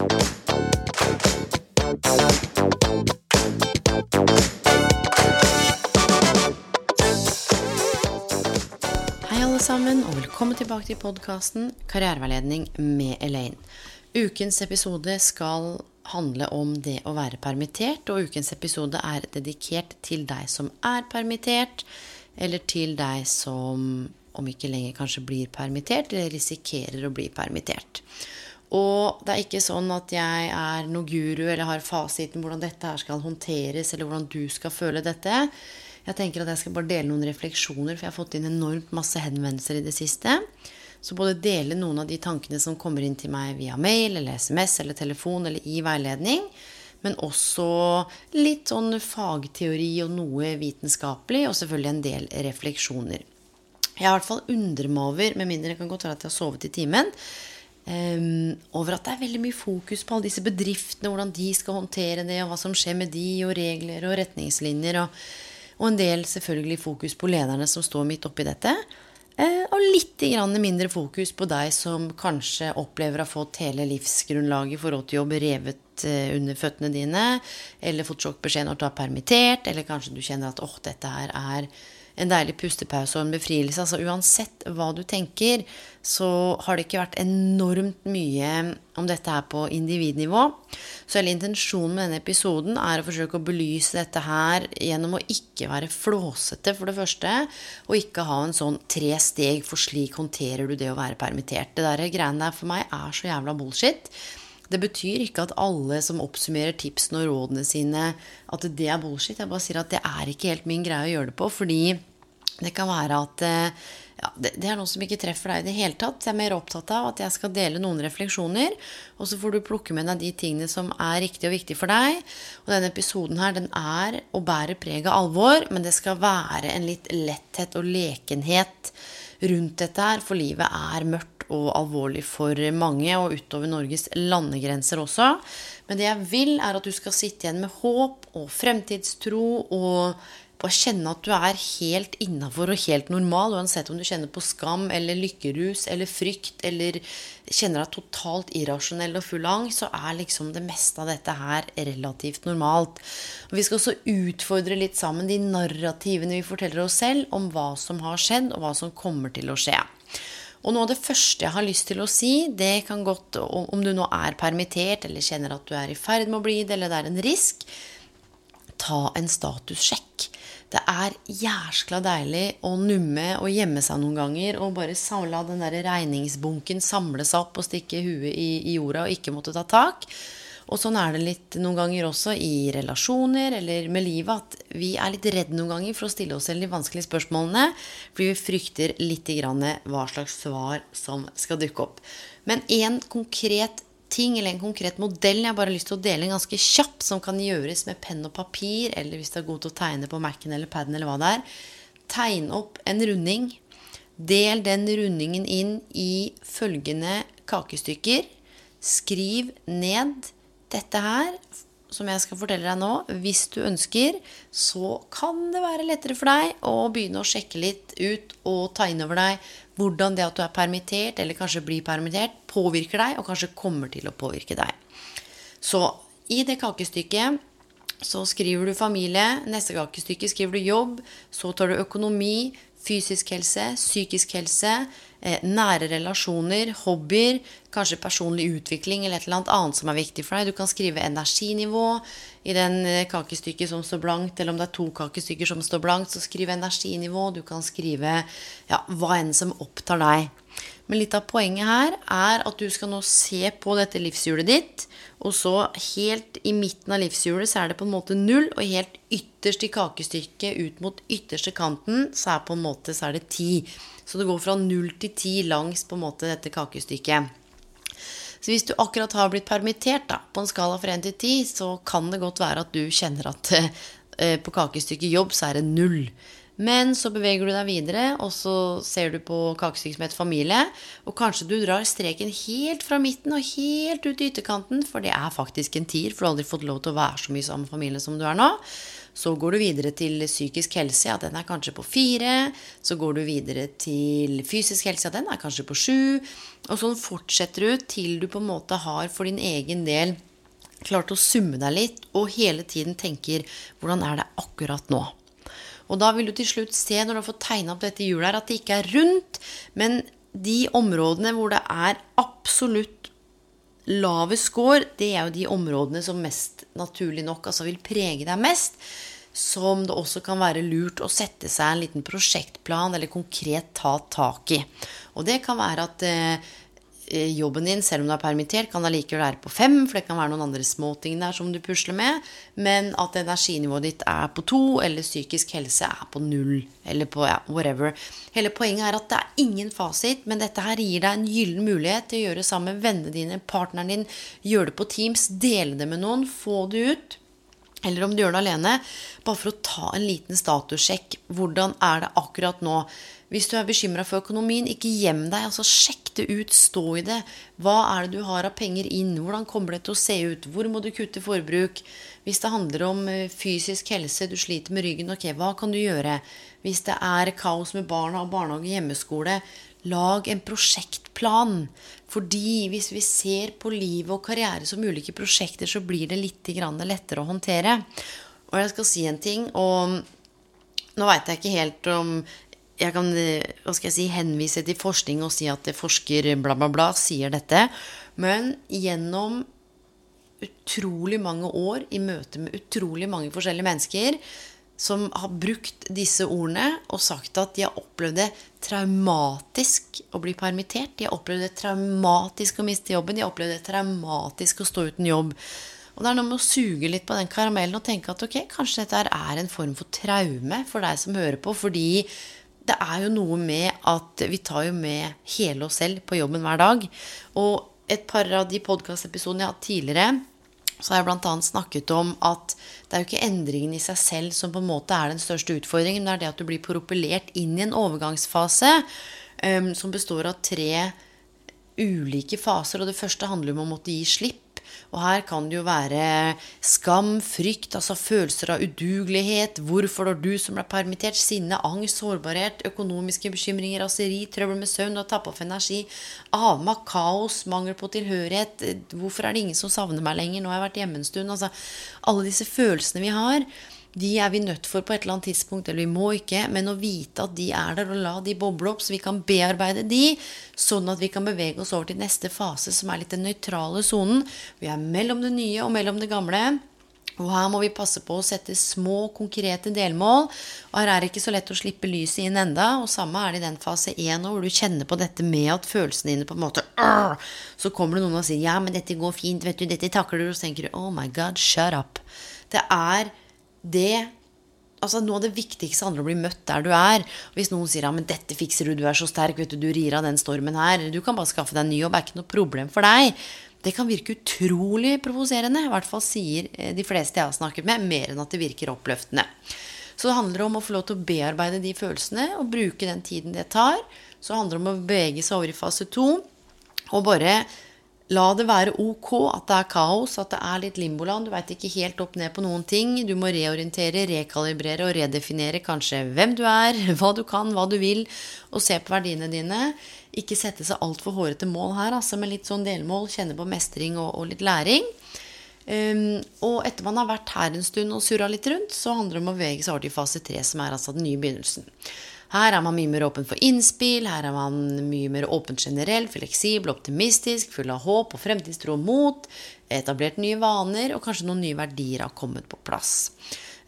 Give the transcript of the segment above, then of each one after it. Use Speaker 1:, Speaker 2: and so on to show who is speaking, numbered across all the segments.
Speaker 1: Hei alle sammen, og velkommen tilbake til podkasten Karriereveiledning med Elaine. Ukens episode skal handle om det å være permittert, og ukens episode er dedikert til deg som er permittert, eller til deg som om ikke lenger kanskje blir permittert, eller risikerer å bli permittert. Og det er ikke sånn at jeg er noe guru eller har fasiten hvordan dette her skal håndteres, eller hvordan du skal føle dette. Jeg tenker at jeg skal bare dele noen refleksjoner, for jeg har fått inn enormt masse henvendelser i det siste. Så både dele noen av de tankene som kommer inn til meg via mail eller SMS eller telefon eller i veiledning, men også litt sånn fagteori og noe vitenskapelig, og selvfølgelig en del refleksjoner. Jeg har i hvert fall undrer meg over, med mindre det kan godt være at jeg har sovet i timen, um, over at det er veldig mye fokus på alle disse bedriftene, hvordan de skal håndtere det, og hva som skjer med de, og regler og retningslinjer. og og en del selvfølgelig fokus på lederne som står midt oppi dette. Uh, og litt mindre fokus på deg som kanskje opplever å ha fått hele livsgrunnlaget i forhold til jobb revet eh, under føttene dine, eller fått sjokkbeskjed når du er permittert, eller kanskje du kjenner at åh, dette her er en deilig pustepause og en befrielse. Altså uansett hva du tenker, så har det ikke vært enormt mye om dette her på individnivå. Så hele intensjonen med denne episoden er å forsøke å belyse dette her gjennom å ikke være flåsete, for det første, og ikke ha en sånn tre steg, for slik håndterer du det å være permittert. Det der greiene der for meg er så jævla bullshit. Det betyr ikke at alle som oppsummerer tipsene og rådene sine, at det er bullshit. Jeg bare sier at det er ikke helt min greie å gjøre det på, fordi det kan være at eh, ja, det, er noe som ikke treffer deg i det hele tatt. Jeg er mer opptatt av at jeg skal dele noen refleksjoner, og så får du plukke med deg de tingene som er riktige og viktige for deg. Og denne episoden her, den er og bærer preg av alvor, men det skal være en litt letthet og lekenhet rundt dette her, for livet er mørkt og alvorlig for mange, og utover Norges landegrenser også. Men det jeg vil, er at du skal sitte igjen med håp og fremtidstro og bare kjenne at du er helt innafor og helt normal, uansett om du kjenner på skam eller lykkerus eller frykt eller kjenner deg totalt irrasjonell og full av så er liksom det meste av dette her relativt normalt. Og vi skal også utfordre litt sammen de narrativene vi forteller oss selv om hva som har skjedd, og hva som kommer til å skje. Og noe av det første jeg har lyst til å si, det kan godt, om du nå er permittert eller kjenner at du er i ferd med å bli det, eller det er en risk, ta en statussjekk. Det er jæskla deilig å numme og gjemme seg noen ganger og bare la den der regningsbunken samle seg opp og stikke huet i, i jorda og ikke måtte ta tak. Og sånn er det litt noen ganger også i relasjoner eller med livet at vi er litt redde noen ganger for å stille oss selv de vanskelige spørsmålene fordi vi frykter litt hva slags svar som skal dukke opp. Men en konkret ting eller en konkret modell jeg bare har lyst til å dele en ganske kjapp, som kan gjøres med penn og papir, eller hvis du er god til å tegne på Mac-en eller paden eller hva det er. Tegn opp en runding. Del den rundingen inn i følgende kakestykker. Skriv ned dette her som jeg skal fortelle deg nå, hvis du ønsker, så kan det være lettere for deg å begynne å sjekke litt ut og ta inn over deg hvordan det at du er permittert, eller kanskje blir permittert, påvirker deg, og kanskje kommer til å påvirke deg. Så i det kakestykket så skriver du familie, neste kakestykke skriver du jobb, så tar du økonomi, fysisk helse, psykisk helse, nære relasjoner, hobbyer, kanskje personlig utvikling eller et eller annet annet som er viktig for deg. Du kan skrive energinivå i den eh, kakestykket som står blankt, eller om det er to kakestykker som står blankt, så skriv energinivå. Du kan skrive ja, hva enn som opptar deg. Men litt av poenget her er at du skal nå se på dette livshjulet ditt, og så helt i midten av livshjulet så er det på en måte null, og helt ytterst i kakestykket ut mot ytterste kanten så er måte så er det ti. Så det går fra null til ti langs på en måte dette kakestykket. Så hvis du akkurat har blitt permittert da, på en skala fra 1 til 10, så kan det godt være at du kjenner at eh, på kakestykket jobb så er det null. Men så beveger du deg videre, og så ser du på kakestykket som et familie. Og kanskje du drar streken helt fra midten og helt ut i ytterkanten, for det er faktisk en tier, for du har aldri fått lov til å være så mye sammen med familien som du er nå. Så går du videre til psykisk helse, ja, den er kanskje på fire. Så går du videre til fysisk helse, ja, den er kanskje på sju. Og sånn fortsetter du til du på en måte har for din egen del klart å summe deg litt, og hele tiden tenker 'hvordan er det akkurat nå'? Og da vil du til slutt se, når du har fått tegna opp dette hjulet her, at det ikke er rundt, men de områdene hvor det er absolutt lavest score, det er jo de områdene som mest naturlig nok altså vil prege deg mest. Som det også kan være lurt å sette seg en liten prosjektplan eller konkret ta tak i. Og det kan være at eh, jobben din, selv om du er permittert, kan allikevel være på fem, for det kan være noen andre småting der som du pusler med, men at energinivået ditt er på to, eller psykisk helse er på null, eller på ja, whatever. Hele poenget er at det er ingen fasit, men dette her gir deg en gyllen mulighet til å gjøre det sammen med vennene dine, partneren din, gjøre det på Teams, dele det med noen, få det ut. Eller om du gjør det alene, bare for å ta en liten statussjekk. Hvordan er det akkurat nå? Hvis du er bekymra for økonomien, ikke gjem deg. altså Sjekk det ut, stå i det. Hva er det du har av penger inn? Hvordan kommer det til å se ut? Hvor må du kutte forbruk? Hvis det handler om eh, fysisk helse, du sliter med ryggen, ok, hva kan du gjøre? Hvis det er kaos med barna og barnehage og hjemmeskole, lag en prosjektplan. Fordi hvis vi ser på livet og karriere som ulike prosjekter, så blir det litt lettere å håndtere. Og jeg skal si en ting, og nå veit jeg ikke helt om jeg kan hva skal jeg si, henvise til forskning og si at forsker bla, bla, bla sier dette. Men gjennom utrolig mange år i møte med utrolig mange forskjellige mennesker som har brukt disse ordene og sagt at de har opplevd det traumatisk å bli permittert. De har opplevd det traumatisk å miste jobben. De har opplevd det traumatisk å stå uten jobb. Og det er noe med å suge litt på den karamellen og tenke at ok, kanskje dette er en form for traume for deg som hører på, fordi det er jo noe med at vi tar jo med hele oss selv på jobben hver dag. Og et par av de podkastepisodene jeg har hatt tidligere, så har jeg bl.a. snakket om at det er jo ikke endringen i seg selv som på en måte er den største utfordringen, men det er det at du blir propellert inn i en overgangsfase um, som består av tre ulike faser. Og det første handler om å måtte gi slipp og her kan det jo være skam, frykt, altså følelser av udugelighet, hvorfor når du som ble permittert, sinne, angst, sårbarhet, økonomiske bekymringer, raseri, trøbbel med søvn, har tappa for energi, Avmakt, kaos, mangel på tilhørighet, hvorfor er det ingen som savner meg lenger, nå har jeg vært hjemme en stund, altså alle disse følelsene vi har de er vi nødt for på et eller annet tidspunkt, eller vi må ikke, men å vite at de er der, og la de boble opp, så vi kan bearbeide de, sånn at vi kan bevege oss over til neste fase, som er litt den nøytrale sonen. Vi er mellom det nye og mellom det gamle. Og her må vi passe på å sette små, konkrete delmål. Og her er det ikke så lett å slippe lyset inn enda. Og samme er det i den fase én hvor du kjenner på dette med at følelsene dine på en måte Så kommer det noen og sier 'ja, men dette går fint', vet du, dette takler du. Og så tenker du 'oh my god, shut up'. Det er det altså Noe av det viktigste handler om å bli møtt der du er. Hvis noen sier ja, men 'dette fikser du, du er så sterk', vet du, du rir av den stormen her. Du kan bare skaffe deg en ny jobb, det er ikke noe problem for deg. Det kan virke utrolig provoserende. I hvert fall sier eh, de fleste jeg har snakket med, mer enn at det virker oppløftende. Så det handler om å få lov til å bearbeide de følelsene og bruke den tiden det tar. Så det handler om å bevege seg over i fase to og bare La det være ok at det er kaos, at det er litt limboland. Du veit ikke helt opp ned på noen ting. Du må reorientere, rekalibrere og redefinere kanskje hvem du er, hva du kan, hva du vil, og se på verdiene dine. Ikke sette seg altfor hårete mål her, altså, med litt sånn delmål. Kjenne på mestring og, og litt læring. Um, og etter man har vært her en stund og surra litt rundt, så handler det om å bevege seg over til fase tre, som er altså den nye begynnelsen. Her er man mye mer åpen for innspill, her er man mye mer åpen generelt, fleksibel, optimistisk, full av håp og fremtidstro og mot, etablert nye vaner, og kanskje noen nye verdier har kommet på plass.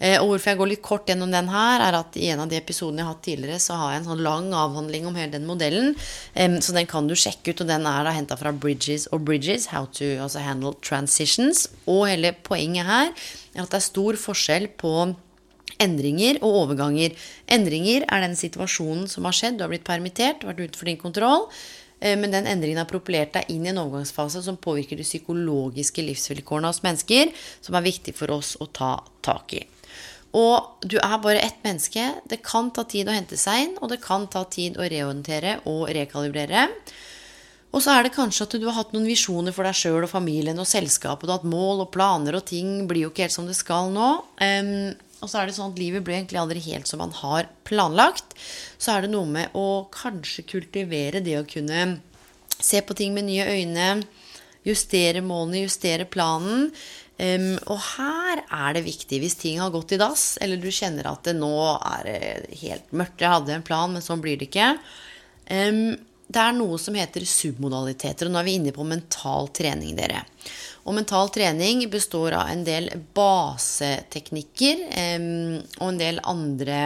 Speaker 1: Eh, og hvorfor jeg går litt kort gjennom den her, er at i en av de episodene jeg har hatt tidligere, så har jeg en sånn lang avhandling om hele den modellen. Så den kan du sjekke ut, og den er da henta fra Bridges og Bridges, How to altså handle transitions. Og hele poenget her er at det er stor forskjell på endringer og overganger. Endringer er den situasjonen som har skjedd. Du har blitt permittert, vært utenfor din kontroll. Eh, men den endringen har propellert deg inn i en overgangsfase som påvirker de psykologiske livsvilkårene hos mennesker, som er viktig for oss å ta tak i. Og du er bare ett menneske. Det kan ta tid å hente seg inn, og det kan ta tid å reorientere og rekalibrere. Og så er det kanskje at du har hatt noen visjoner for deg sjøl og familien og selskapet. Du har hatt mål og planer, og ting blir jo ikke helt som det skal nå. Um, og så er det sånn at livet blir egentlig aldri helt som man har planlagt. Så er det noe med å kanskje kultivere det å kunne se på ting med nye øyne. Justere målene, justere planen. Um, og her er det viktig, hvis ting har gått i dass, eller du kjenner at det nå er helt mørkt Jeg hadde en plan, men sånn blir det ikke. Um, det er noe som heter submodaliteter, og nå er vi inne på mental trening, dere. Og mental trening består av en del baseteknikker og en del andre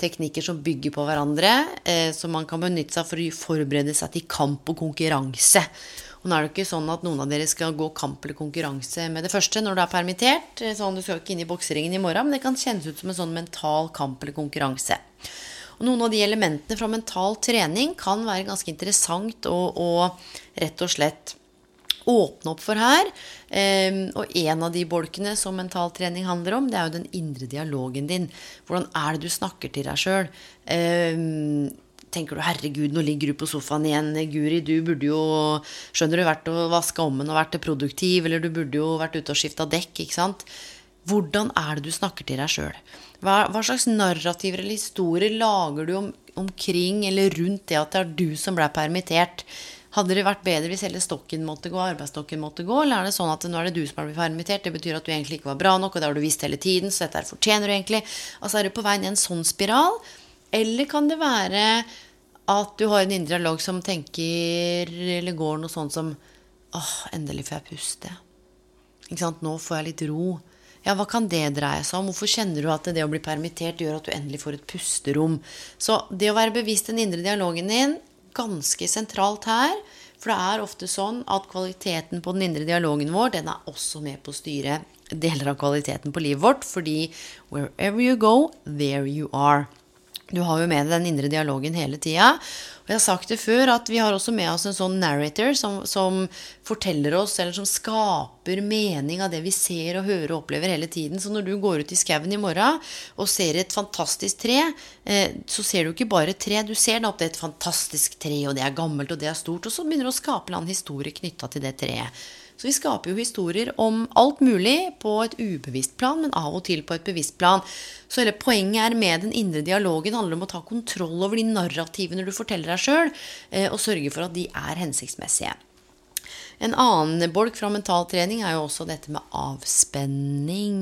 Speaker 1: teknikker som bygger på hverandre, eh, som man kan benytte seg for å forberede seg til kamp og konkurranse. Og nå er det ikke sånn at noen av dere skal gå kamp eller konkurranse med det første når du er permittert. Eh, sånn Du skal ikke inn i bokseringen i morgen, men det kan kjennes ut som en sånn mental kamp eller konkurranse. Og noen av de elementene fra mental trening kan være ganske interessant å, å rett og slett åpne opp for her. Um, og en av de bolkene som mentaltrening handler om, det er jo den indre dialogen din. Hvordan er det du snakker til deg sjøl? Um, tenker du 'herregud, nå ligger du på sofaen igjen', Guri, du burde jo skjønner du, vært og vaska ommen og vært produktiv, eller du burde jo vært ute og skifta dekk, ikke sant? Hvordan er det du snakker til deg sjøl? Hva, hva, slags narrativer eller historier lager du om, omkring eller rundt det at det er du som ble permittert? Hadde det vært bedre hvis hele stokken måtte gå, arbeidsstokken måtte gå, eller er det sånn at nå er det du som har blitt permittert, det betyr at du egentlig ikke var bra nok, og det har du visst hele tiden, så dette fortjener du egentlig. Altså er du på vei ned en sånn spiral? Eller kan det være at du har en indre dialog som tenker, eller går noe sånt som åh, endelig får jeg puste. Ikke sant, nå får jeg litt ro. Ja, hva kan det dreie seg om? Hvorfor kjenner du at det å bli permittert gjør at du endelig får et pusterom? Så det å være bevisst den indre dialogen din ganske sentralt her. For det er ofte sånn at kvaliteten på den indre dialogen vår, den er også med på å styre deler av kvaliteten på livet vårt. Fordi wherever you go, there you are. Du har jo med deg den indre dialogen hele tida. Og jeg har sagt det før, at vi har også med oss en sånn narrator som, som, forteller oss, eller som skaper mening av det vi ser og hører og opplever hele tiden. Så når du går ut i skauen i morgen og ser et fantastisk tre, eh, så ser du ikke bare et tre, du ser da det er et fantastisk tre, og det er gammelt, og det er stort, og så begynner du å skape en historie knytta til det treet. Så vi skaper jo historier om alt mulig på et ubevisst plan, men av og til på et bevisst plan. Så hele poenget er med den indre dialogen handler om å ta kontroll over de narrativene du forteller deg sjøl, eh, og sørge for at de er hensiktsmessige. En annen bolk fra mentaltrening er jo også dette med avspenning.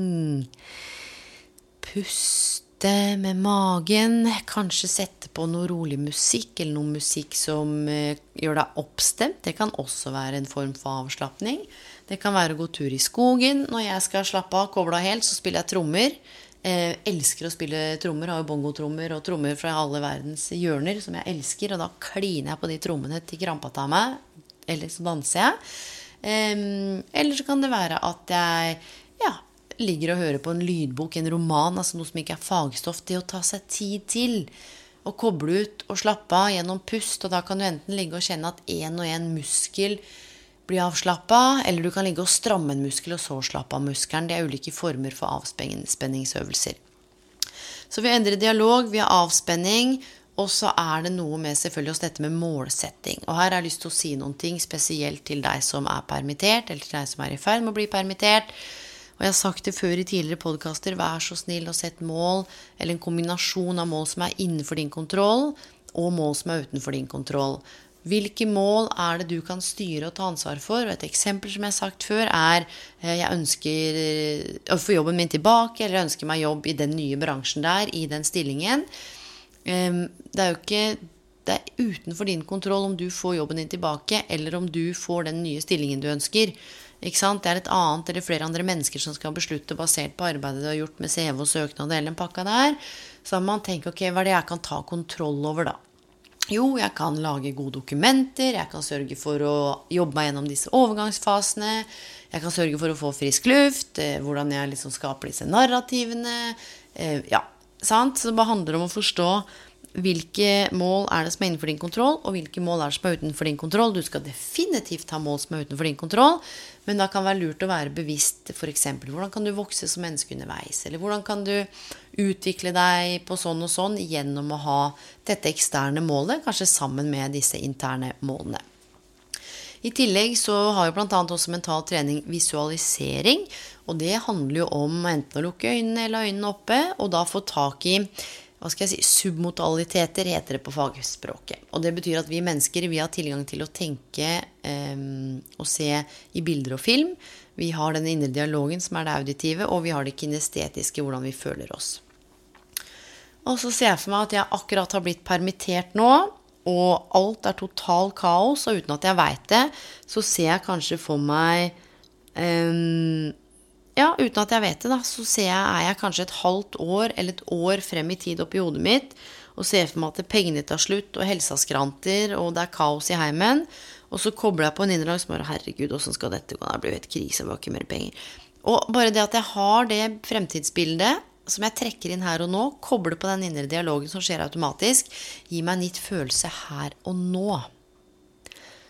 Speaker 1: Pust sitte med magen, kanskje sette på noe rolig musikk, eller noe musikk som eh, gjør deg oppstemt. Det kan også være en form for avslapning. Det kan være å gå tur i skogen. Når jeg skal slappe av, koble av helt, så spiller jeg trommer. Eh, elsker å spille trommer. Har jo bongotrommer og trommer fra alle verdens hjørner som jeg elsker. Og da kliner jeg på de trommene til krampa tar meg. Eller så danser jeg. Eh, eller så kan det være at jeg ja, ligger og hører på en lydbok, en roman, altså noe som ikke er fagstoff, det å ta seg tid til å koble ut og slappe av gjennom pust, og da kan du enten ligge og kjenne at én og én muskel blir avslappa, eller du kan ligge og stramme en muskel og så slappe av muskelen. Det er ulike former for avspenningsøvelser. Så vi har endret dialog, vi har avspenning, og så er det noe med selvfølgelig også dette med målsetting. Og her har jeg lyst til å si noen ting spesielt til deg som er permittert, eller til deg som er i ferd med å bli permittert. Og jeg har sagt det før i tidligere podkaster, vær så snill å sette mål, eller en kombinasjon av mål som er innenfor din kontroll, og mål som er utenfor din kontroll. Hvilke mål er det du kan styre og ta ansvar for? Og et eksempel som jeg har sagt før, er eh, jeg ønsker eh, å få jobben min tilbake, eller jeg ønsker meg jobb i den nye bransjen der, i den stillingen. Ehm, det er jo ikke det er utenfor din kontroll om du får jobben din tilbake, eller om du får den nye stillingen du ønsker. Ikke sant? Det er et annet eller flere andre mennesker som skal beslutte basert på arbeidet du har gjort med CV og søknad og hele den pakka der. Så man tenker ok, hva er det jeg kan ta kontroll over, da? Jo, jeg kan lage gode dokumenter, jeg kan sørge for å jobbe meg gjennom disse overgangsfasene. Jeg kan sørge for å få frisk luft, eh, hvordan jeg liksom skaper disse narrativene. Eh, ja, sant? Så det bare handler om å forstå hvilke mål er det som er innenfor din kontroll, og hvilke mål er det som er utenfor din kontroll. Du skal definitivt ha mål som er utenfor din kontroll, men da kan det være lurt å være bevisst f.eks. hvordan kan du vokse som menneske underveis, eller hvordan kan du utvikle deg på sånn og sånn gjennom å ha dette eksterne målet, kanskje sammen med disse interne målene. I tillegg så har jo bl.a. også mental trening visualisering. Og det handler jo om enten å lukke øynene eller øynene oppe, og da få tak i hva skal jeg si, submodaliteter, heter det på fagspråket. Og det betyr at vi mennesker vi har tilgang til å tenke eh, og se i bilder og film. Vi har den indre dialogen, som er det auditive, og vi har det kinestetiske, hvordan vi føler oss. Og så ser jeg for meg at jeg akkurat har blitt permittert nå, og alt er total kaos, og uten at jeg veit det, så ser jeg kanskje for meg eh, ja, uten at jeg vet det, da, så ser jeg, er jeg kanskje et halvt år eller et år frem i tid oppi hodet mitt og ser for meg at pengene tar slutt, og helsa skranter, og det er kaos i heimen. Og så kobler jeg på en innlag som bare Herregud, åssen skal dette gå? Det blir jo helt krise, vi har ikke mer penger. Og bare det at jeg har det fremtidsbildet som jeg trekker inn her og nå, kobler på den indre dialogen som skjer automatisk, gir meg en nytt følelse her og nå.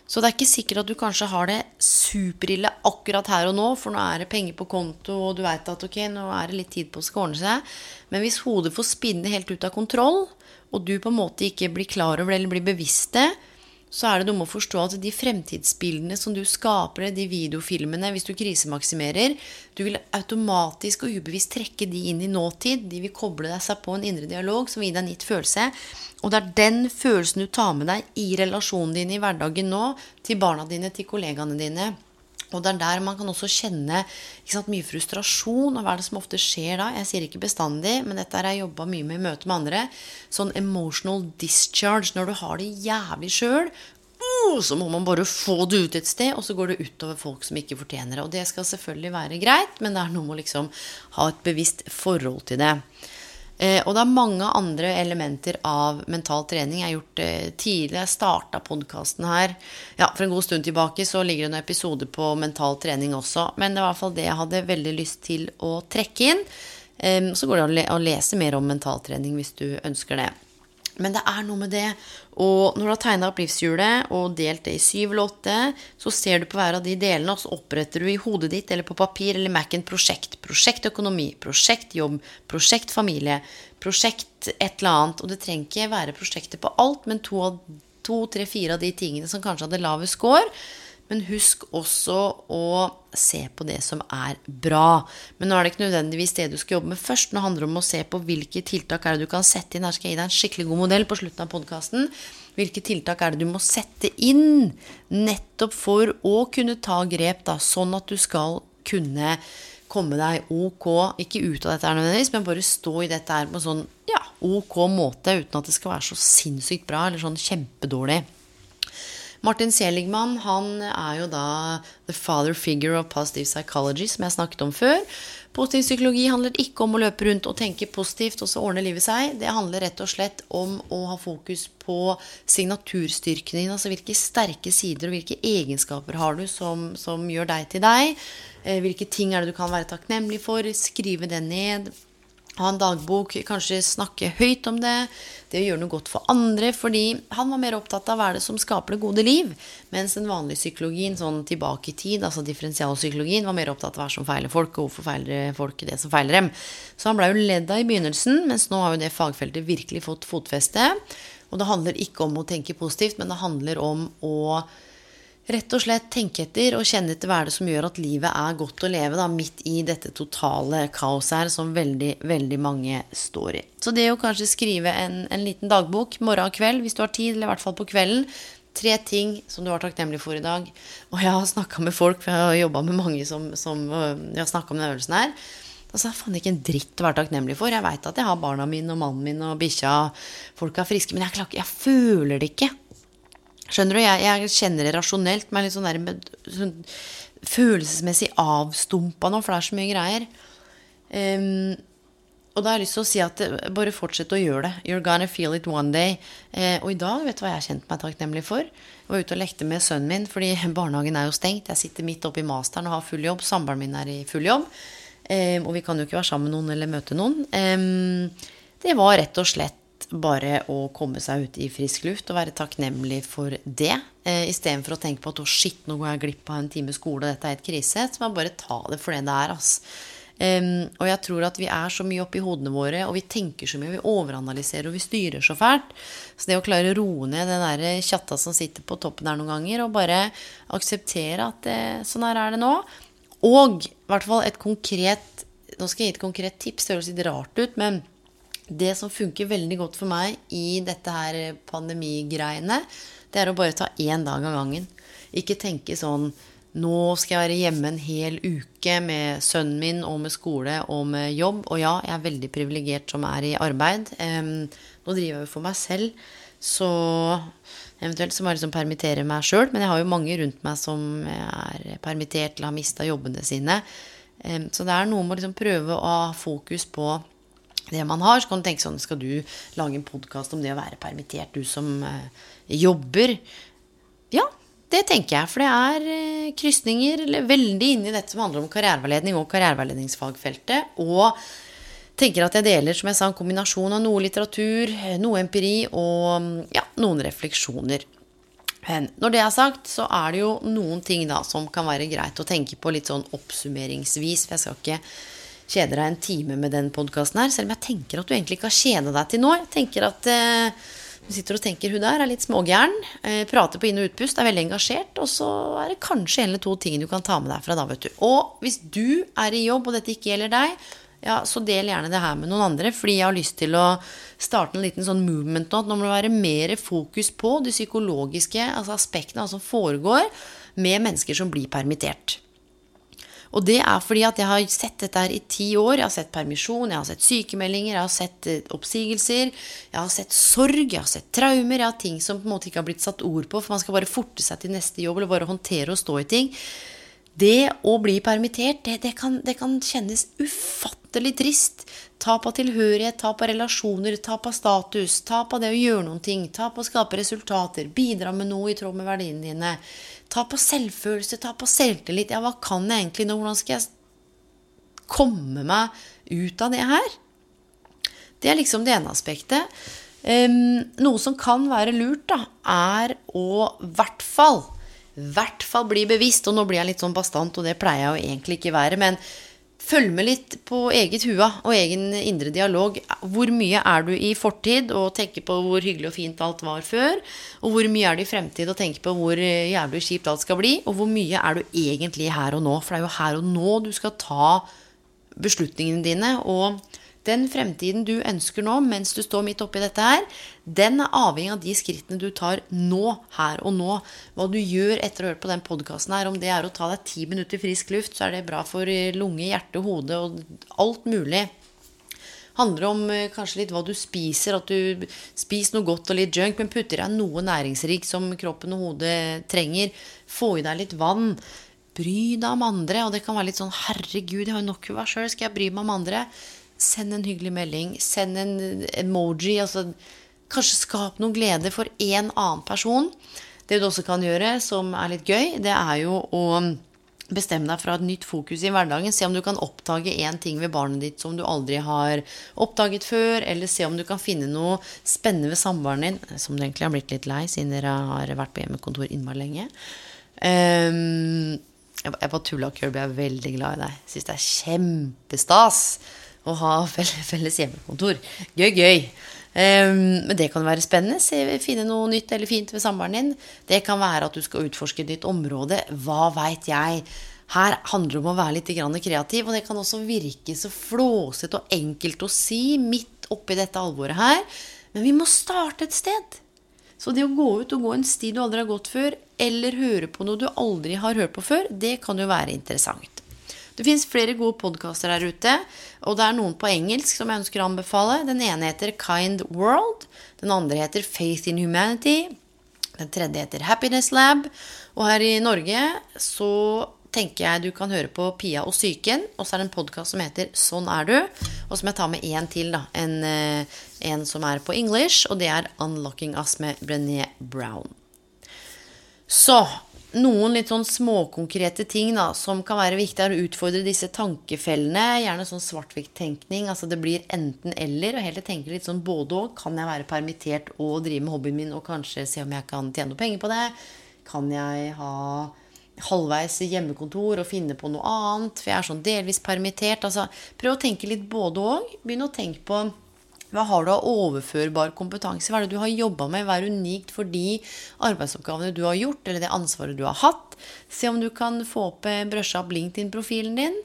Speaker 1: Så det er ikke sikkert at du kanskje har det superille akkurat her og nå, for nå er det penger på konto, og du veit at ok, nå er det litt tid på å skal ordne seg. Men hvis hodet får spinne helt ut av kontroll, og du på en måte ikke blir klar over det eller blir bevisst det, så er det noe med å forstå at de fremtidsbildene som du skaper, de videofilmene, hvis du krisemaksimerer, du vil automatisk og ubevisst trekke de inn i nåtid. De vil koble deg seg på en indre dialog som vil gi deg en gitt følelse. Og det er den følelsen du tar med deg i relasjonen din i hverdagen nå, til barna dine, til kollegaene dine. Og det er der man kan også kjenne sant, mye frustrasjon. Og hva er det som ofte skjer da? Jeg sier ikke bestandig, men dette har jeg jobba mye med i møte med andre. Sånn emotional discharge. Når du har det jævlig sjøl, uh, så må man bare få det ut et sted, og så går det utover folk som ikke fortjener det. Og det skal selvfølgelig være greit, men det er noe med å liksom ha et bevisst forhold til det. Eh, og det er mange andre elementer av mental trening. Jeg har gjort det tidlig. Jeg starta podkasten her. Ja, For en god stund tilbake så ligger det en episode på mental trening også. Men det var i hvert fall det jeg hadde veldig lyst til å trekke inn. Så går det an å lese mer om mentaltrening hvis du ønsker det. Men det er noe med det. Og når du har tegna opp livshjulet og delt det i syv eller åtte, så ser du på hver av de delene, og så oppretter du i hodet ditt eller på papir eller Mac-en prosjekt. Prosjekt økonomi, prosjekt jobb, prosjekt familie, prosjekt et eller annet. Og det trenger ikke være prosjekter på alt, men to, to tre, fire av de tingene som kanskje hadde lavest score. Men husk også å se på det som er bra. Men nå er det ikke nødvendigvis det du skal jobbe med først. Nå handler det om å se på hvilke tiltak er det du kan sette inn. Her skal jeg gi deg en skikkelig god modell på slutten av podkasten. Hvilke tiltak er det du må sette inn nettopp for å kunne ta grep, da, sånn at du skal kunne komme deg ok, ikke ut av dette her nødvendigvis, men bare stå i dette her på en sånn ja, ok måte, uten at det skal være så sinnssykt bra eller sånn kjempedårlig. Martin Seligman han er jo da the father figure of positive psychology, som jeg snakket om før. Positiv psykologi handler ikke om å løpe rundt og tenke positivt og så ordne livet seg. Det handler rett og slett om å ha fokus på signaturstyrken din. Altså hvilke sterke sider og hvilke egenskaper har du som, som gjør deg til deg. Eh, hvilke ting er det du kan være takknemlig for? Skrive det ned ha en dagbok, kanskje snakke høyt om det, det å gjøre noe godt for andre. Fordi han var mer opptatt av hva er det som skaper det gode liv. Mens den vanlige psykologien sånn tilbake i tid, altså differensialpsykologien, var mer opptatt av hva som feiler folk, og hvorfor feiler folk det som feiler dem. Så han blei jo ledd av i begynnelsen, mens nå har jo det fagfeltet virkelig fått fotfeste. Og det handler ikke om å tenke positivt, men det handler om å rett og slett tenke etter og kjenne etter hva er det som gjør at livet er godt å leve da, midt i dette totale kaoset her som veldig, veldig mange står i. Så det å kanskje skrive en, en liten dagbok morgen og kveld, hvis du har tid, eller i hvert fall på kvelden, tre ting som du var takknemlig for i dag. Og jeg har snakka med folk, for jeg har jobba med mange som, som jeg har snakka om den øvelsen her. Altså, det er faen ikke en dritt å være takknemlig for. Jeg veit at jeg har barna mine og mannen min og bikkja. Folk er friske. Men jeg, klarer, jeg føler det ikke. Skjønner du? Jeg, jeg kjenner det rasjonelt, men litt sånn der sånn, følelsesmessig avstumpa nå, for det er så mye greier. Um, og da har jeg lyst til å si at bare fortsett å gjøre det. You're gonna feel it one day. Eh, og i dag, vet du hva jeg har kjent meg takknemlig for? Jeg var ute og lekte med sønnen min, fordi barnehagen er jo stengt. Jeg sitter midt oppe i masteren og har full jobb. Samboeren min er i full jobb. Eh, og vi kan jo ikke være sammen med noen eller møte noen. Eh, det var rett og slett bare å komme seg ut i frisk luft og være takknemlig for det. Eh, Istedenfor å tenke på at å shit, nå går jeg glipp av en time skole, og dette er helt krise. Så jeg bare ta det for det det er. ass. Um, og jeg tror at vi er så mye oppi hodene våre, og vi tenker så mye, vi overanalyserer, og vi styrer så fælt. Så det å klare å roe ned den der tjatta som sitter på toppen der noen ganger, og bare akseptere at det, sånn her er det nå. Og i hvert fall et konkret Nå skal jeg gi et konkret tips, det høres litt rart ut, men det som funker veldig godt for meg i dette her pandemigreiene, det er å bare ta én dag av gangen. Ikke tenke sånn nå skal jeg være hjemme en hel uke med sønnen min og med skole og med jobb. Og ja, jeg er veldig privilegert som er i arbeid. Um, nå driver jeg jo for meg selv, så eventuelt så må jeg liksom permittere meg sjøl. Men jeg har jo mange rundt meg som er permittert eller har mista jobbene sine. Um, så det er noe med å liksom prøve å ha fokus på det man har. Så kan du tenke sånn Skal du lage en podkast om det å være permittert, du som eh, jobber? Ja, det tenker jeg, for det er eh, krysninger veldig inne i dette som handler om karriereveiledning og karriereveiledningsfagfeltet. Og tenker at jeg deler som jeg sa, en kombinasjon av noe litteratur, noe empiri og ja, noen refleksjoner. Men når det er sagt, så er det jo noen ting da som kan være greit å tenke på litt sånn oppsummeringsvis. For jeg skal ikke kjede deg en time med den podkasten her, selv om jeg tenker at du egentlig ikke har kjeda deg til nå. Jeg tenker at eh, du sitter og tenker hun der er litt smågæren. Eh, prater på inn- og utpust, er veldig engasjert. Og så er det kanskje en eller to ting du kan ta med deg fra da, vet du. Og hvis du er i jobb, og dette ikke gjelder deg, ja, så del gjerne det her med noen andre. Fordi jeg har lyst til å starte en liten sånn movement nå. At nå må det være mer fokus på de psykologiske altså aspektene altså foregår med mennesker som blir permittert. Og det er fordi at jeg har sett dette her i ti år. Jeg har sett permisjon, jeg har sett sykemeldinger, jeg har sett eh, oppsigelser. Jeg har sett sorg, jeg har sett traumer. Jeg har ting som på en måte ikke har blitt satt ord på, for man skal bare forte seg til neste jobb eller bare håndtere og stå i ting. Det å bli permittert, det, det, kan, det kan kjennes ufattelig trist. Tap av tilhørighet, tap av relasjoner, tap av status, tap av det å gjøre noen ting, tap av å skape resultater, bidra med noe i tråd med verdiene dine. Ta på selvfølelse, ta på selvtillit. Ja, hva kan jeg egentlig nå? Hvordan skal jeg komme meg ut av det her? Det er liksom det ene aspektet. Um, noe som kan være lurt, da, er å i hvert fall hvert fall bli bevisst. Og nå blir jeg litt sånn bastant, og det pleier jeg jo egentlig ikke være. Men følg med litt på eget hua og egen indre dialog. Hvor mye er du i fortid og tenker på hvor hyggelig og fint alt var før? Og hvor mye er du i fremtid og tenker på hvor jævlig kjipt alt skal bli? Og hvor mye er du egentlig her og nå? For det er jo her og nå du skal ta beslutningene dine. og den fremtiden du ønsker nå, mens du står midt oppi dette her, den er avhengig av de skrittene du tar nå, her og nå. Hva du gjør etter å ha hørt på den podkasten her, om det er å ta deg ti minutter frisk luft, så er det bra for lunge, hjerte, hode og alt mulig. Handler om eh, kanskje litt hva du spiser, at du spiser noe godt og litt junk, men putter i deg noe næringsrikt som kroppen og hodet trenger. Få i deg litt vann. Bry deg om andre. Og det kan være litt sånn Herregud, jeg har jo nok å meg sjøl. Skal jeg bry meg om andre? Send en hyggelig melding. Send en emoji. Altså, kanskje skap noe glede for en annen person. Det du også kan gjøre, som er litt gøy, det er jo å bestemme deg ha et nytt fokus i hverdagen. Se om du kan oppdage én ting ved barnet ditt som du aldri har oppdaget før. Eller se om du kan finne noe spennende ved samboeren din, som du egentlig har blitt litt lei siden dere har vært på hjemmekontor innmari lenge. Um, jeg bare tulla Kirby er veldig glad i deg. Syns det er kjempestas å ha felles hjemmekontor. Gøy, gøy. Um, men det kan være spennende. Finne noe nytt eller fint ved samboeren din. Det kan være at du skal utforske ditt område. Hva veit jeg? Her handler det om å være litt kreativ, og det kan også virke så flåsete og enkelt å si midt oppi dette alvoret her. Men vi må starte et sted. Så det å gå ut og gå en sti du aldri har gått før, eller høre på noe du aldri har hørt på før, det kan jo være interessant. Det fins flere gode podkaster der ute, og det er noen på engelsk som jeg ønsker å anbefale. Den ene heter Kind World. Den andre heter Faith in Humanity. Den tredje heter Happiness Lab. Og her i Norge så tenker jeg du kan høre på Pia og psyken. Og så er det en podkast som heter Sånn er du. Og som jeg tar med én til, da. En, eh, en, som er på English, og det er Unlocking Us med Brené Brown. Så noen litt sånn småkonkrete ting da, som kan være viktig, er å utfordre disse tankefellene. Gjerne sånn svart-hvitt-tenkning. Altså det blir enten-eller. Og heller tenke litt sånn både og. Kan jeg være permittert og drive med hobbyen min og kanskje se om jeg kan tjene noe penger på det? Kan jeg ha halvveis hjemmekontor og finne på noe annet? For jeg er sånn delvis permittert. Altså prøv å tenke litt både og. Begynn å tenke på hva har du av overførbar kompetanse? Hva er det du har jobba med? Hva er unikt for de arbeidsoppgavene du har gjort, eller det ansvaret du har hatt? Se om du kan få opp eh, brøsja opp LinkedIn-profilen din.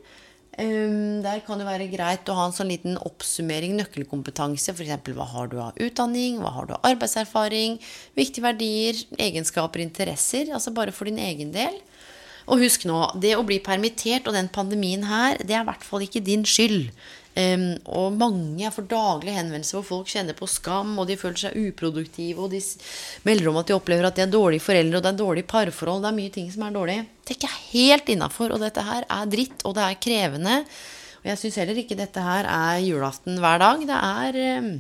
Speaker 1: Um, der kan det være greit å ha en sånn liten oppsummering, nøkkelkompetanse. F.eks. hva har du av utdanning, hva har du av arbeidserfaring, viktige verdier, egenskaper, interesser. Altså bare for din egen del. Og husk nå, det å bli permittert og den pandemien her, det er i hvert fall ikke din skyld. Um, og mange får daglige henvendelser hvor folk kjenner på skam, og de føler seg uproduktive, og de melder om at de opplever at de er dårlige foreldre, og det er dårlige parforhold. Det er mye ting som er dårlig. Det er ikke helt innafor, og dette her er dritt, og det er krevende. Og jeg syns heller ikke dette her er julaften hver dag. Det er um,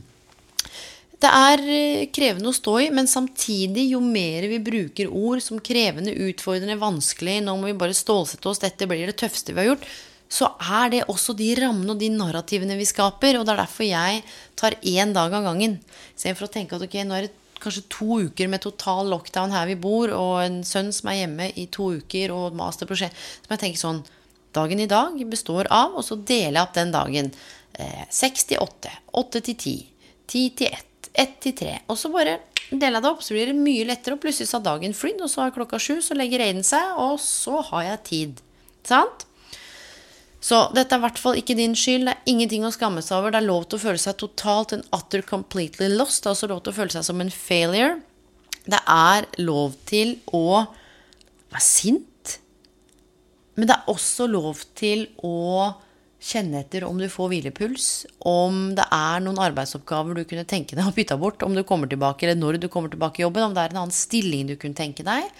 Speaker 1: det er eh, krevende å stå i, men samtidig, jo mer vi bruker ord som krevende, utfordrende, vanskelig, nå må vi bare stålsette oss, dette blir det tøffeste vi har gjort, så er det også de rammene og de narrativene vi skaper. Og det er derfor jeg tar én dag av gangen. Istedenfor å tenke at ok, nå er det kanskje to uker med total lockdown her vi bor, og en sønn som er hjemme i to uker, og masterprosjekt. Så må jeg tenke sånn Dagen i dag består av Og så deler jeg opp den dagen. Eh, seks til åtte. Åtte til ti. Ti til ett. Ett til tre. Og så bare deler jeg det opp, så blir det mye lettere. Og plutselig så har dagen flydd, og så er klokka sju, så legger Aiden seg, og så har jeg tid. Sant? Så dette er i hvert fall ikke din skyld. Det er ingenting å skamme seg over. Det er lov til å føle seg totalt and utter completely lost. Det er også lov til å føle seg som en failure. Det er lov til å være sint. Men det er også lov til å kjenne etter om du får hvilepuls, om det er noen arbeidsoppgaver du kunne tenke deg å bytte bort, om du kommer tilbake, eller når du kommer tilbake i jobben, om det er en annen stilling du kunne tenke deg.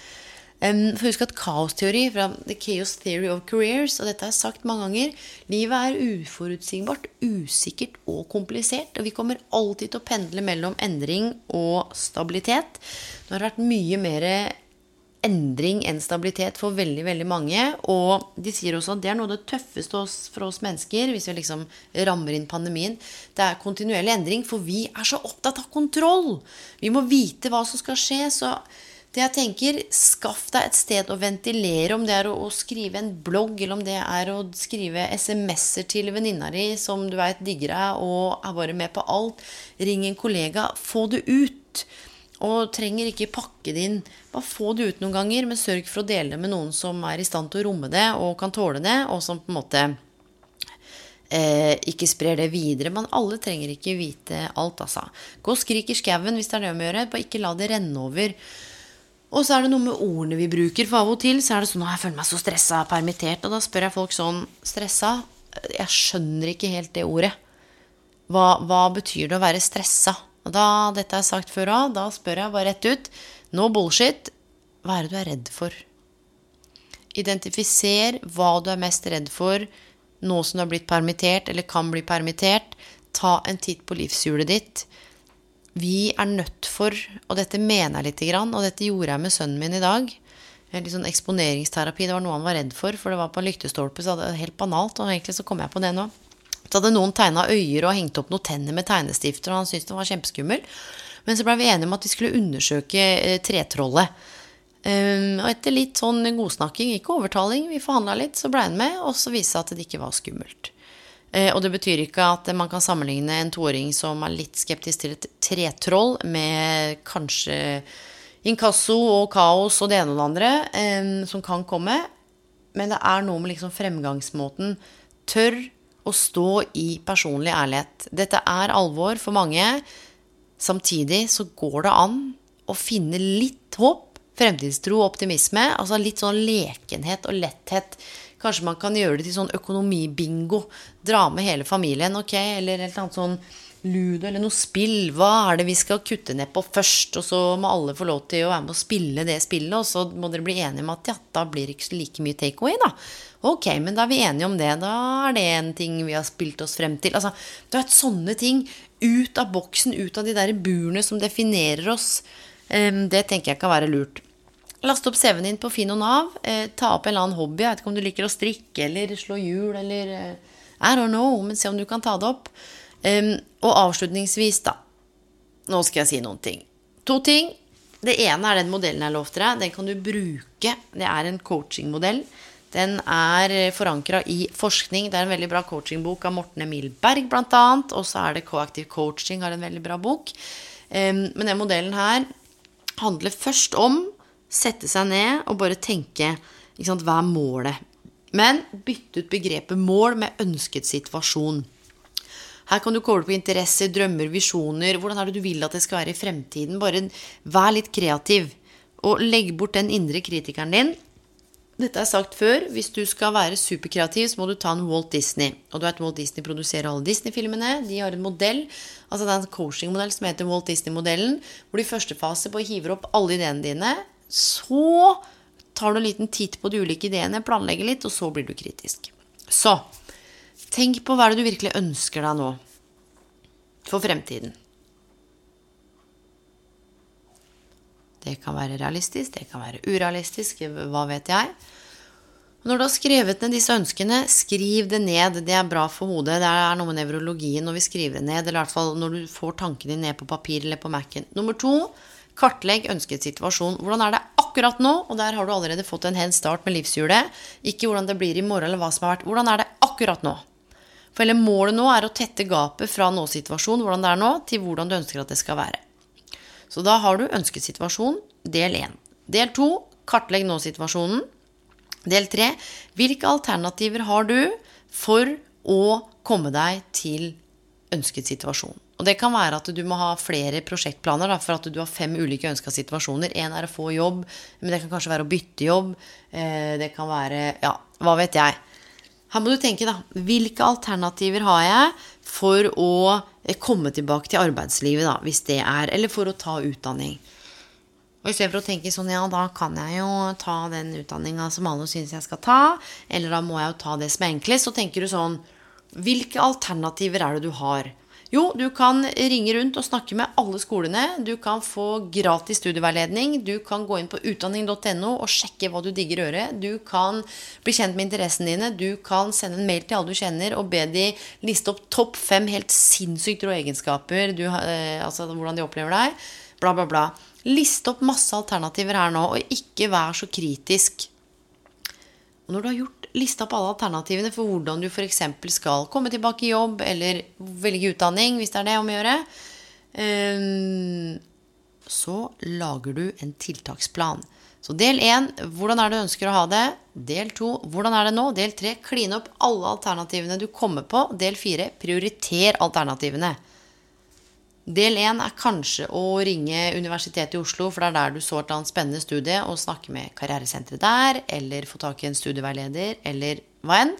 Speaker 1: For husk at kaosteori fra The Chaos Theory of Careers, og dette jeg sagt mange ganger Livet er uforutsigbart, usikkert og komplisert. Og vi kommer alltid til å pendle mellom endring og stabilitet. Nå har det vært mye mer endring enn stabilitet for veldig veldig mange. Og de sier også at det er noe av det tøffeste for oss mennesker hvis vi liksom rammer inn pandemien. Det er kontinuerlig endring, for vi er så opptatt av kontroll. Vi må vite hva som skal skje. så det jeg tenker, Skaff deg et sted å ventilere, om det er å, å skrive en blogg, eller om det er å skrive SMS-er til venninna di som du veit digger deg og er bare med på alt. Ring en kollega. Få det ut. Og trenger ikke pakke det inn. Bare få det ut noen ganger, men sørg for å dele det med noen som er i stand til å romme det og kan tåle det, og som på en måte eh, ikke sprer det videre. Men alle trenger ikke vite alt, altså. Gå og skrik i skauen hvis det er det å gjøre. Bare ikke la det renne over. Og så er det noe med ordene vi bruker. For av og til så er det sånn at jeg føler meg så stressa, permittert. Og da spør jeg folk sånn Stressa? Jeg skjønner ikke helt det ordet. Hva, hva betyr det å være stressa? Og da, dette er sagt før òg, da spør jeg bare rett ut. No bullshit. Hva er det du er redd for? Identifiser hva du er mest redd for nå som du har blitt permittert eller kan bli permittert. Ta en titt på livshjulet ditt. Vi er nødt for, og dette mener jeg lite grann, og dette gjorde jeg med sønnen min i dag Litt sånn eksponeringsterapi. Det var noe han var redd for, for det var på en lyktestolpe. Så det var helt banalt, og egentlig så kom jeg på det nå. Så hadde noen tegna øyer og hengt opp noen tenner med tegnestifter, og han syntes det var kjempeskummel. Men så blei vi enige om at vi skulle undersøke eh, tretrollet. Um, og etter litt sånn godsnakking, ikke overtaling, vi forhandla litt, så blei han med, og så viste det seg at det ikke var skummelt. Eh, og det betyr ikke at man kan sammenligne en toåring som er litt skeptisk til et tretroll, med kanskje inkasso og kaos og det ene og det andre eh, som kan komme. Men det er noe med liksom fremgangsmåten. Tør å stå i personlig ærlighet. Dette er alvor for mange. Samtidig så går det an å finne litt håp fremtidstro og optimisme. Altså litt sånn lekenhet og letthet. Kanskje man kan gjøre det til sånn økonomibingo. Dra med hele familien, ok? Eller et eller annet sånn ludo eller noe spill. Hva er det vi skal kutte ned på først? Og så må alle få lov til å være med å spille det spillet, og så må dere bli enige om at ja, da blir det ikke like mye takeaway, da. Ok, men da er vi enige om det. Da er det en ting vi har spilt oss frem til. Altså, det er sånne ting. Ut av boksen, ut av de der burene som definerer oss. Det tenker jeg kan være lurt. Last opp CV-en din på Finn og Nav. Eh, ta opp en eller annen hobby. Jeg vet ikke om du liker å strikke eller slå hjul eller eh, I don't know, men se om du kan ta det opp. Um, og avslutningsvis, da. Nå skal jeg si noen ting. To ting. Det ene er den modellen jeg lovte deg. Den kan du bruke. Det er en coachingmodell. Den er forankra i forskning. Det er en veldig bra coachingbok av Morten Emil Berg, bl.a. Og så er det Coactive Coaching, har en veldig bra bok. Um, men den modellen her handler først om sette seg ned og bare tenke sant, hva er målet? Men bytte ut begrepet mål med ønsket situasjon. Her kan du koble på interesser, drømmer, visjoner. Hvordan er det du vil at det skal være i fremtiden? Bare vær litt kreativ. Og legg bort den indre kritikeren din. Dette er sagt før. Hvis du skal være superkreativ, så må du ta en Walt Disney. Og du vet Walt Disney produserer alle Disney-filmene. De har en modell, altså det er en coaching-modell som heter Walt Disney-modellen, hvor du i første fase bare hiver opp alle ideene dine. Så tar du en liten titt på de ulike ideene, planlegger litt, og så blir du kritisk. Så Tenk på hva det du virkelig ønsker deg nå for fremtiden. Det kan være realistisk, det kan være urealistisk, hva vet jeg. Når du har skrevet ned disse ønskene, skriv det ned. Det er bra for hodet. Det er noe med nevrologien når vi skriver det ned, eller i hvert fall når du får tankene dine ned på papir eller på Mac-en. Nummer to, kartlegg ønsket situasjon. Hvordan er det akkurat nå? Og der har du allerede fått en hen start med livshjulet. Ikke hvordan det blir i morgen eller hva som har vært. Hvordan er det akkurat nå? For hele målet nå er å tette gapet fra nå-situasjonen, hvordan det er nå, til hvordan du ønsker at det skal være. Så da har du ønskesituasjon, del 1. Del 2 kartlegg nå-situasjonen. Del 3 hvilke alternativer har du for å komme deg til ønsket situasjon? Og det kan være at du må ha flere prosjektplaner da, for at du har fem ulike ønska situasjoner. Én er å få jobb, men det kan kanskje være å bytte jobb. Eh, det kan være Ja, hva vet jeg. Her må du tenke, da. Hvilke alternativer har jeg for å eh, komme tilbake til arbeidslivet, da, hvis det er Eller for å ta utdanning. Og Istedenfor å tenke sånn ja, da kan jeg jo ta den utdanninga som alle syns jeg skal ta, eller da må jeg jo ta det som er enklest, så tenker du sånn Hvilke alternativer er det du har? Jo, du kan ringe rundt og snakke med alle skolene. Du kan få gratis studieveiledning. Du kan gå inn på utdanning.no og sjekke hva du digger å gjøre. Du kan bli kjent med interessene dine. Du kan sende en mail til alle du kjenner og be de liste opp topp fem helt sinnssykt rå egenskaper. Du, eh, altså hvordan de opplever deg. Bla, bla, bla. Liste opp masse alternativer her nå, og ikke vær så kritisk. Og når du har gjort lista opp alle alternativene for hvordan du f.eks. skal komme tilbake i jobb, eller velge utdanning, hvis det er det om å gjøre, ehm, så lager du en tiltaksplan. Så del én hvordan er det du ønsker å ha det? Del to hvordan er det nå? Del tre kline opp alle alternativene du kommer på. Del fire prioriter alternativene. Del én er kanskje å ringe Universitetet i Oslo, for det er der du så et annet spennende studie, og snakke med karrieresenteret der, eller få tak i en studieveileder, eller hva enn.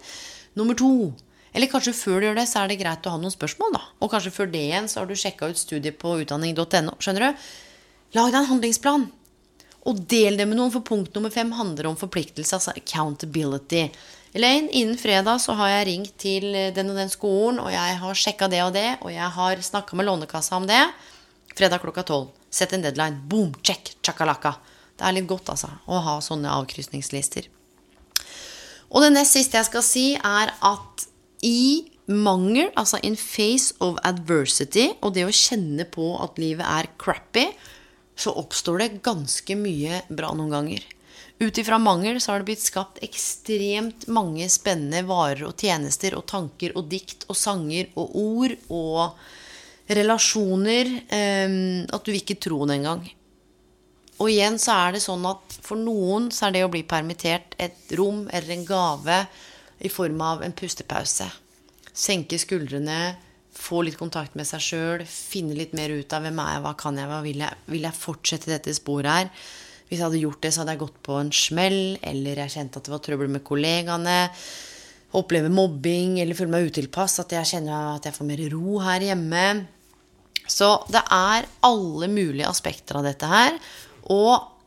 Speaker 1: Nummer to eller kanskje før du gjør det, så er det greit å ha noen spørsmål, da. Og kanskje før det igjen så har du sjekka ut studiet på utdanning.no. Skjønner du? Lag deg en handlingsplan. Og del det med noen, for punkt nummer fem handler om forpliktelse, altså accountability. Elaine, innen fredag så har jeg ringt til den og den skolen, og jeg har sjekka det og det, og jeg har snakka med Lånekassa om det. Fredag klokka tolv. Sett en deadline. Boom, check, chakalaka. Det er litt godt, altså, å ha sånne avkrysningslister. Og det nest siste jeg skal si, er at i mangel, altså in face of adversity, og det å kjenne på at livet er crappy, så oppstår det ganske mye bra noen ganger. Ut ifra mangel så har det blitt skapt ekstremt mange spennende varer og tjenester og tanker og dikt og sanger og ord og relasjoner eh, at du vil ikke tro det engang. Og igjen så er det sånn at for noen så er det å bli permittert et rom eller en gave i form av en pustepause. Senke skuldrene, få litt kontakt med seg sjøl, finne litt mer ut av hvem er jeg, hva kan jeg, hva vil jeg? Vil jeg fortsette dette sporet her? Hvis jeg hadde gjort det, så hadde jeg gått på en smell, eller jeg kjente at det var trøbbel med kollegaene. Oppleve mobbing eller føle meg utilpass. At jeg kjenner at jeg får mer ro her hjemme. Så det er alle mulige aspekter av dette her. Og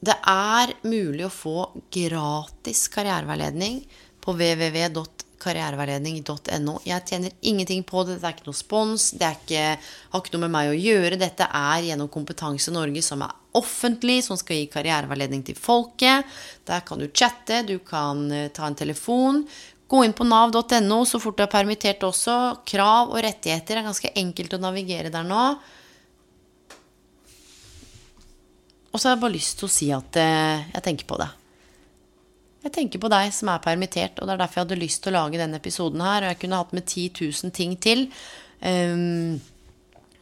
Speaker 1: det er mulig å få gratis karriereveiledning på www.karriereveiledning.no. Jeg tjener ingenting på det. Det er ikke noe spons. Det ikke, har ikke noe med meg å gjøre. Dette er gjennom Kompetanse Norge, som er offentlig, som skal gi karriereveiledning til folket. Der kan du chatte, du kan eh, ta en telefon. Gå inn på nav.no så fort du er permittert også. Krav og rettigheter er ganske enkelt å navigere der nå. Og så har jeg bare lyst til å si at eh, jeg tenker på det. Jeg tenker på deg som er permittert, og det er derfor jeg hadde lyst til å lage denne episoden her. Og jeg kunne hatt med 10 000 ting til. Um,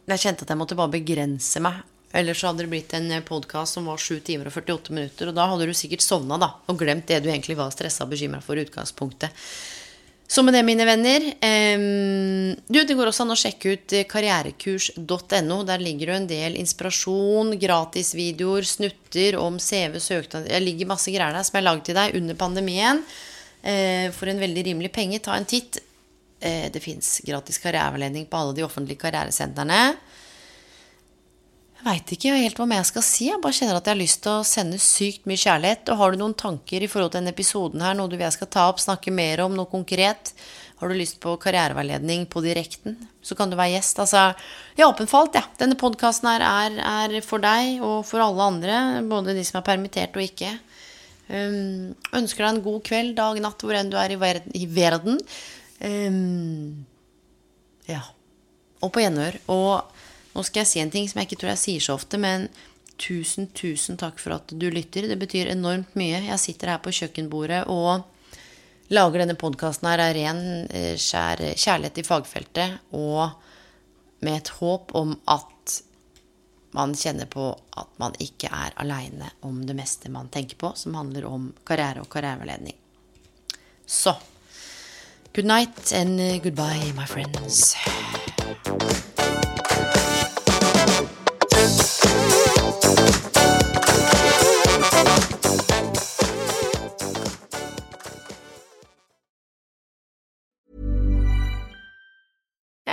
Speaker 1: jeg kjente at jeg måtte bare begrense meg. Ellers hadde det blitt en podkast som var 7 timer og 48 minutter. Og da hadde du sikkert sovna og glemt det du egentlig var stressa og bekymra for i utgangspunktet. Så med det, mine venner um, Du, Det går også an å sjekke ut eh, karrierekurs.no. Der ligger det en del inspirasjon, gratisvideoer, snutter om CV, søknad Det ligger masse greier der som jeg har laget til deg under pandemien. Uh, for en veldig rimelig penge. Ta en titt. Uh, det fins gratis karriereveiledning på alle de offentlige karrieresentrene. Jeg veit ikke helt hva mer jeg skal si. Jeg bare kjenner at jeg har lyst til å sende sykt mye kjærlighet. Og har du noen tanker i forhold til denne episoden her, noe du vil jeg skal ta opp, snakke mer om, noe konkret? Har du lyst på karriereveiledning på direkten, så kan du være gjest. Altså, jeg er åpen for alt, jeg. Ja. Denne podkasten her er, er, for deg og for alle andre, både de som er permittert og ikke. Um, ønsker deg en god kveld, dag, natt, hvor enn du er i, verden. I verden. Um, ja. Og på gjenhør. Og nå skal jeg si en ting som jeg ikke tror jeg sier så ofte, men tusen, tusen takk for at du lytter. Det betyr enormt mye. Jeg sitter her på kjøkkenbordet og lager denne podkasten her av ren eh, kjær, kjærlighet i fagfeltet og med et håp om at man kjenner på at man ikke er aleine om det meste man tenker på, som handler om karriere og karriereveiledning. Så good night and goodbye, my friends.